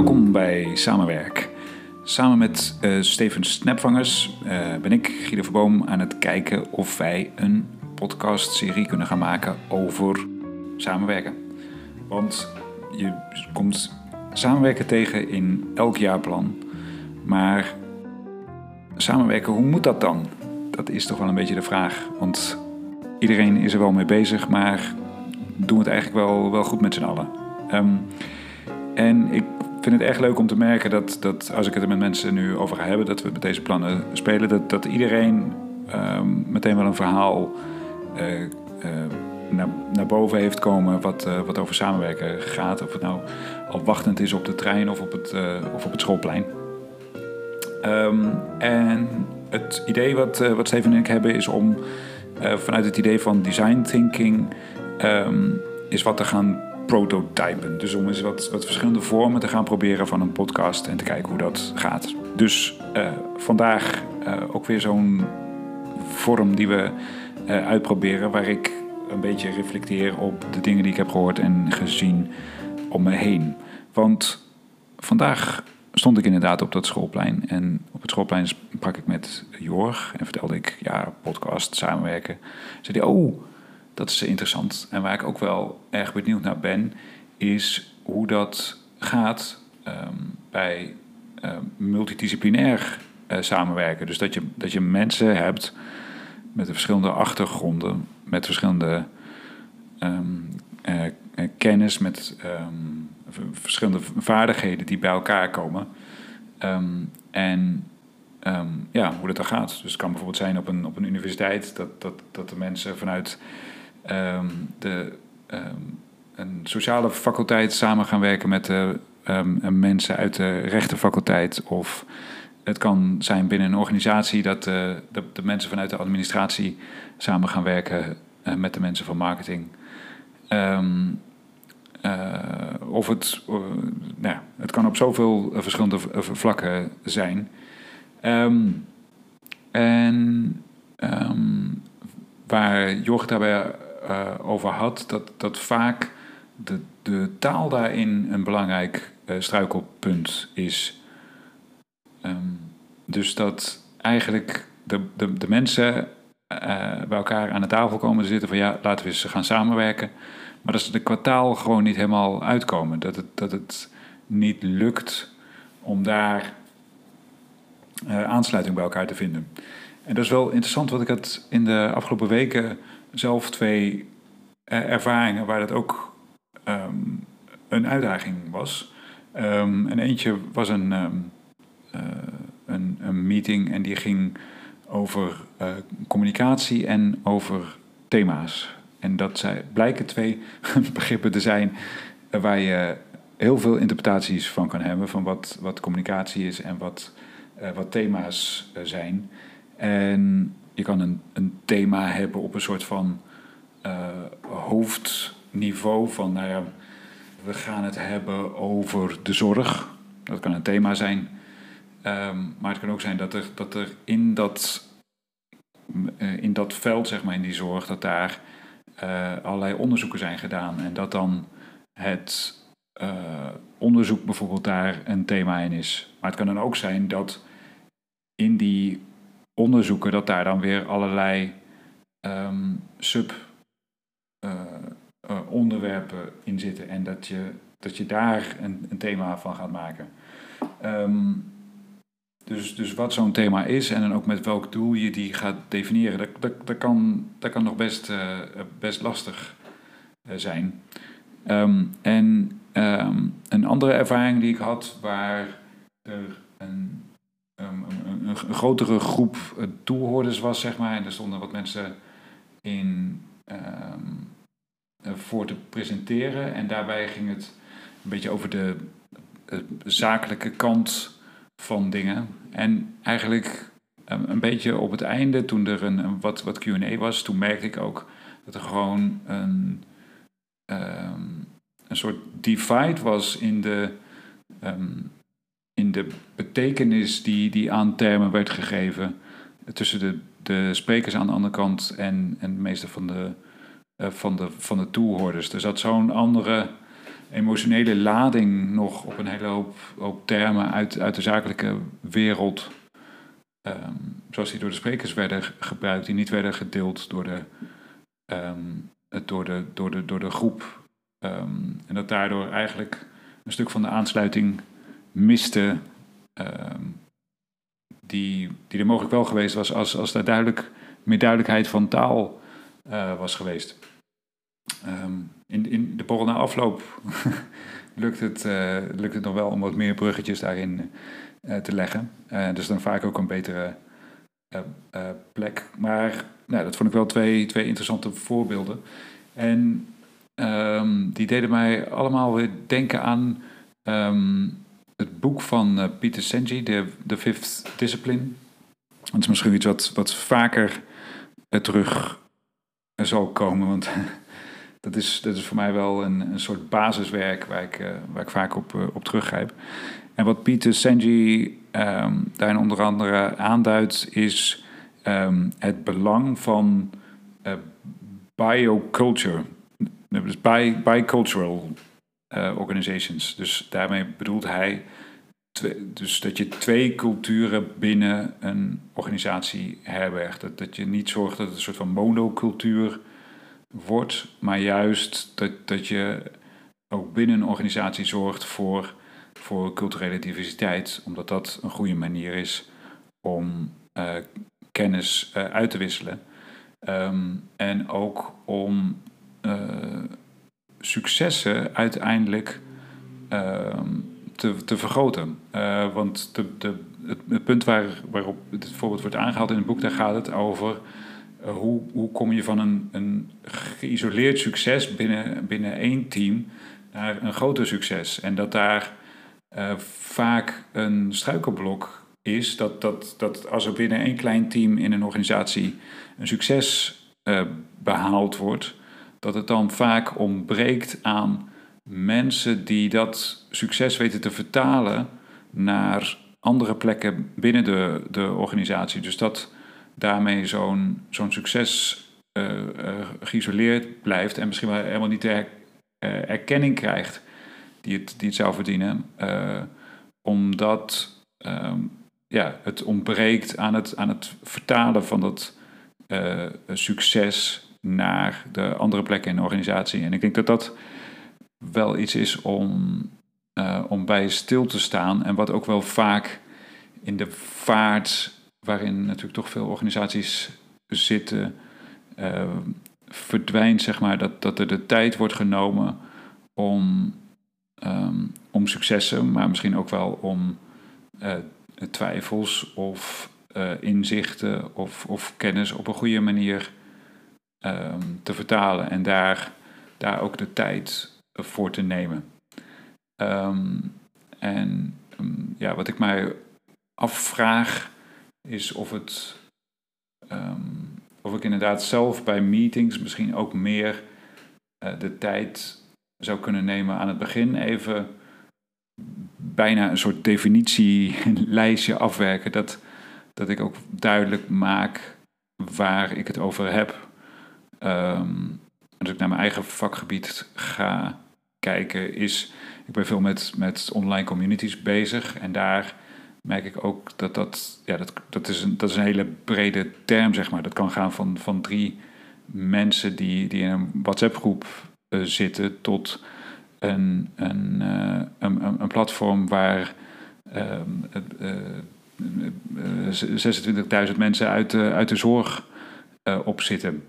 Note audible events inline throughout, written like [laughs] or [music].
Welkom bij Samenwerk. Samen met uh, Steven Snapvangers uh, ben ik, Guido Verboom, aan het kijken of wij een podcastserie kunnen gaan maken over samenwerken. Want je komt samenwerken tegen in elk jaarplan. Maar samenwerken, hoe moet dat dan? Dat is toch wel een beetje de vraag. Want iedereen is er wel mee bezig, maar doen we het eigenlijk wel, wel goed met z'n allen. Um, en ik vind het echt leuk om te merken dat, dat als ik het er met mensen nu over ga hebben, dat we met deze plannen spelen, dat, dat iedereen um, meteen wel een verhaal uh, uh, naar, naar boven heeft komen wat, uh, wat over samenwerken gaat. Of het nou al wachtend is op de trein of op het, of op het schoolplein. Um, en het idee wat, wat Steven en ik hebben is om vanuit het idee van design thinking um, is wat te gaan prototypen. Dus om eens wat, wat verschillende vormen te gaan proberen van een podcast en te kijken hoe dat gaat. Dus uh, vandaag uh, ook weer zo'n vorm die we uh, uitproberen, waar ik een beetje reflecteer op de dingen die ik heb gehoord en gezien om me heen. Want vandaag stond ik inderdaad op dat schoolplein. En op het schoolplein sprak ik met Jorg en vertelde ik, ja, podcast, samenwerken. Zei hij, oh, dat is interessant. En waar ik ook wel erg benieuwd naar ben, is hoe dat gaat ehm, bij um, multidisciplinair uh, samenwerken. Dus dat je, dat je mensen hebt met verschillende achtergronden, met verschillende um, uh, kennis, met verschillende vaardigheden die bij elkaar komen. en ja, hoe dat dan gaat. Dus het kan bijvoorbeeld zijn op een, op een universiteit dat, dat, dat de mensen vanuit um, de, um, een sociale faculteit samen gaan werken met de um, mensen uit de rechtenfaculteit. Of het kan zijn binnen een organisatie dat de, de, de mensen vanuit de administratie samen gaan werken uh, met de mensen van marketing. Of het, nou het kan op zoveel verschillende vlakken zijn. En waar Jorg daarbij uh, over had, dat, dat vaak de, de taal daarin een belangrijk uh, struikelpunt is. Um, dus dat eigenlijk de, de, de mensen uh, bij elkaar aan de tafel komen zitten van ja, laten we eens gaan samenwerken. Maar dat ze de kwartaal gewoon niet helemaal uitkomen. Dat het, dat het niet lukt om daar aansluiting bij elkaar te vinden. En dat is wel interessant, wat ik had in de afgelopen weken zelf twee uh, ervaringen waar dat ook um, een uitdaging was. Um, en eentje was een, um, uh, een, een, meeting en die ging over uh, communicatie en over thema's. En dat zij, blijken twee [laughs] begrippen te zijn waar je heel veel interpretaties van kan hebben van wat, wat communicatie is en wat, wat thema's zijn. En je kan een, een thema hebben op een soort van uh, hoofdniveau van, nou ja, we gaan het hebben over de zorg. Dat kan een thema zijn. Um, maar het kan ook zijn dat er, dat er in, dat, uh, in dat veld, zeg maar, in die zorg, dat daar uh, allerlei onderzoeken zijn gedaan. En dat dan het onderzoek bijvoorbeeld daar een thema in is. Maar het kan dan ook zijn dat in die onderzoeken, dat daar dan weer allerlei um, sub uh, onderwerpen in zitten en dat je, dat je daar een, een thema van gaat maken. Um, dus, dus wat zo'n thema is en dan ook met welk doel je die gaat definiëren, dat, dat, dat, kan, dat kan nog best, uh, best lastig zijn. Um, en een andere ervaring die ik had, waar er een, een, een, grotere groep toehoorders was, zeg maar, en er stonden wat mensen in eh, voor te presenteren. En daarbij ging het een beetje over de, zakelijke kant van dingen. En eigenlijk een, een beetje op het einde, toen er een, wat, wat QA was, toen merkte ik ook dat er gewoon een, een soort divide was in de, in de betekenis die, die aan termen werd gegeven. Tussen de, de sprekers aan de andere kant en, en de meeste van de, eh, van, de, van de toehoorders. Er zat zo'n andere emotionele lading nog op een hele hoop, hoop termen uit, uit de zakelijke wereld, ehm, zoals die door de sprekers werden gebruikt, die niet werden gedeeld door de, ehm, door de, door de, door de groep. Ehm, en dat daardoor eigenlijk een stuk van de aansluiting miste, die, die er mogelijk wel geweest was als, als er duidelijk, meer duidelijkheid van taal uh, was geweest. Um, in, in de borrel na afloop [laughs] lukt, het, uh, lukt het nog wel om wat meer bruggetjes daarin uh, te leggen. Dus dan vaak ook een betere plek. Maar nou, dat vond ik wel twee, twee interessante voorbeelden. En um, die deden mij allemaal weer denken aan het boek van Peter Senji, The, The Fifth Discipline. Dat is misschien iets wat, wat vaker terug zal komen, want [laughs] dat is, dat is voor mij wel een, een soort basiswerk waar ik, waar ik vaak op, op teruggrijp. En wat Pieter Senji ehm, daarin onder andere aanduidt, is um, het belang van uh, bioculture. Dus bi, organizations. Dus daarmee bedoelt hij dus dat je twee culturen binnen een organisatie herbergt. Dat, dat je niet zorgt dat het een soort van monocultuur wordt, maar juist dat, dat je ook binnen een organisatie zorgt voor, voor culturele diversiteit, omdat dat een goede manier is om uh, kennis uh, uit te wisselen. Um, en ook om uh, successen uiteindelijk um, te, te vergroten. want de, de, het, punt waar, waarop het voorbeeld wordt aangehaald in het boek, daar gaat het over uh, hoe, hoe kom je van een, een geïsoleerd succes binnen, binnen één team naar een groter succes? En dat daar uh, vaak een struikelblok is, dat, dat, dat als er binnen één klein team in een organisatie een succes behaald wordt, dat het dan vaak ontbreekt aan mensen die dat succes weten te vertalen naar andere plekken binnen de, de organisatie. Dus dat daarmee zo'n zo'n succes uh, geïsoleerd blijft en misschien wel helemaal niet de uh, erkenning krijgt die het, die het zou verdienen, omdat ehm, ja, het ontbreekt aan het, aan het vertalen van dat succes naar de andere plekken in de organisatie. En ik denk dat dat wel iets is om, om bij stil te staan en wat ook wel vaak in de vaart waarin natuurlijk toch veel organisaties zitten, uh, verdwijnt, zeg maar, dat, dat er de tijd wordt genomen om, um, om successen, maar misschien ook wel om uh, twijfels of inzichten of, of kennis op een goede manier um, te vertalen en daar, daar ook de tijd voor te nemen. Um, en ja, wat ik mij afvraag is of het. Of ik inderdaad zelf bij meetings misschien ook meer uh, de tijd zou kunnen nemen aan het begin even bijna een soort definitielijstje afwerken. Dat, dat ik ook duidelijk maak waar ik het over heb. Um, als ik naar mijn eigen vakgebied ga kijken, is. Ik ben veel met, met online communities bezig en daar merk ik ook dat dat, ja, dat, dat, is een, dat is een hele brede term, zeg maar. Dat kan gaan van, van drie mensen die, die in een WhatsApp-groep uh, zitten tot een, een, een, een, platform waar uh, uh, 26.000 mensen uit de, uit de zorg op zitten.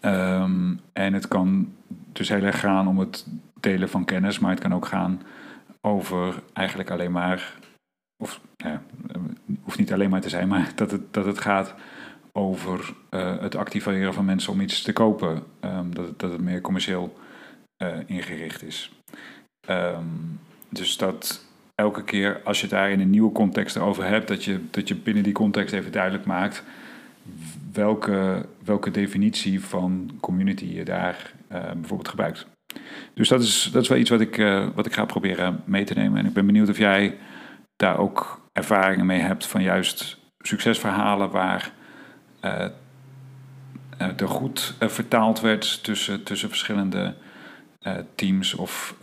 Um, en het kan dus heel erg gaan om het delen van kennis, maar het kan ook gaan over eigenlijk alleen maar of ja, hoeft niet alleen maar te zijn, maar [laughs] dat het, dat het gaat over uh, het activeren van mensen om iets te kopen. Um, dat, dat het meer commercieel uh, ingericht is. Um, dus dat elke keer als je daar in een nieuwe context over hebt, dat je, dat je binnen die context even duidelijk maakt welke, welke definitie van community je daar uh, bijvoorbeeld gebruikt. Dus dat is, dat is wel iets wat ik, wat ik ga proberen mee te nemen. En ik ben benieuwd of jij daar ook ervaringen mee hebt van juist succesverhalen waar uh, er goed vertaald werd tussen, tussen verschillende teams of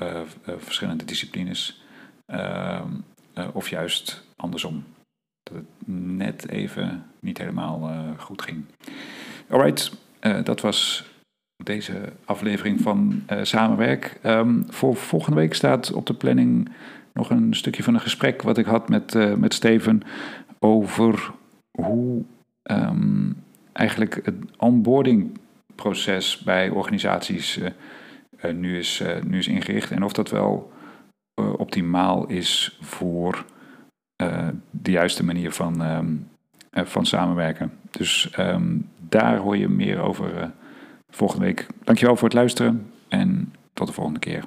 verschillende disciplines. Ehm, of juist andersom. Dat het net even niet helemaal goed ging. Alright, dat was deze aflevering van Samenwerk. Um, voor volgende week staat op de planning nog een stukje van een gesprek wat ik had met, met Steven over hoe um, eigenlijk het onboardingproces bij organisaties nu, is, nu is ingericht en of dat wel optimaal is voor de juiste manier van, um, van samenwerken. Dus um, daar hoor je meer over volgende week. Dankjewel voor het luisteren en tot de volgende keer.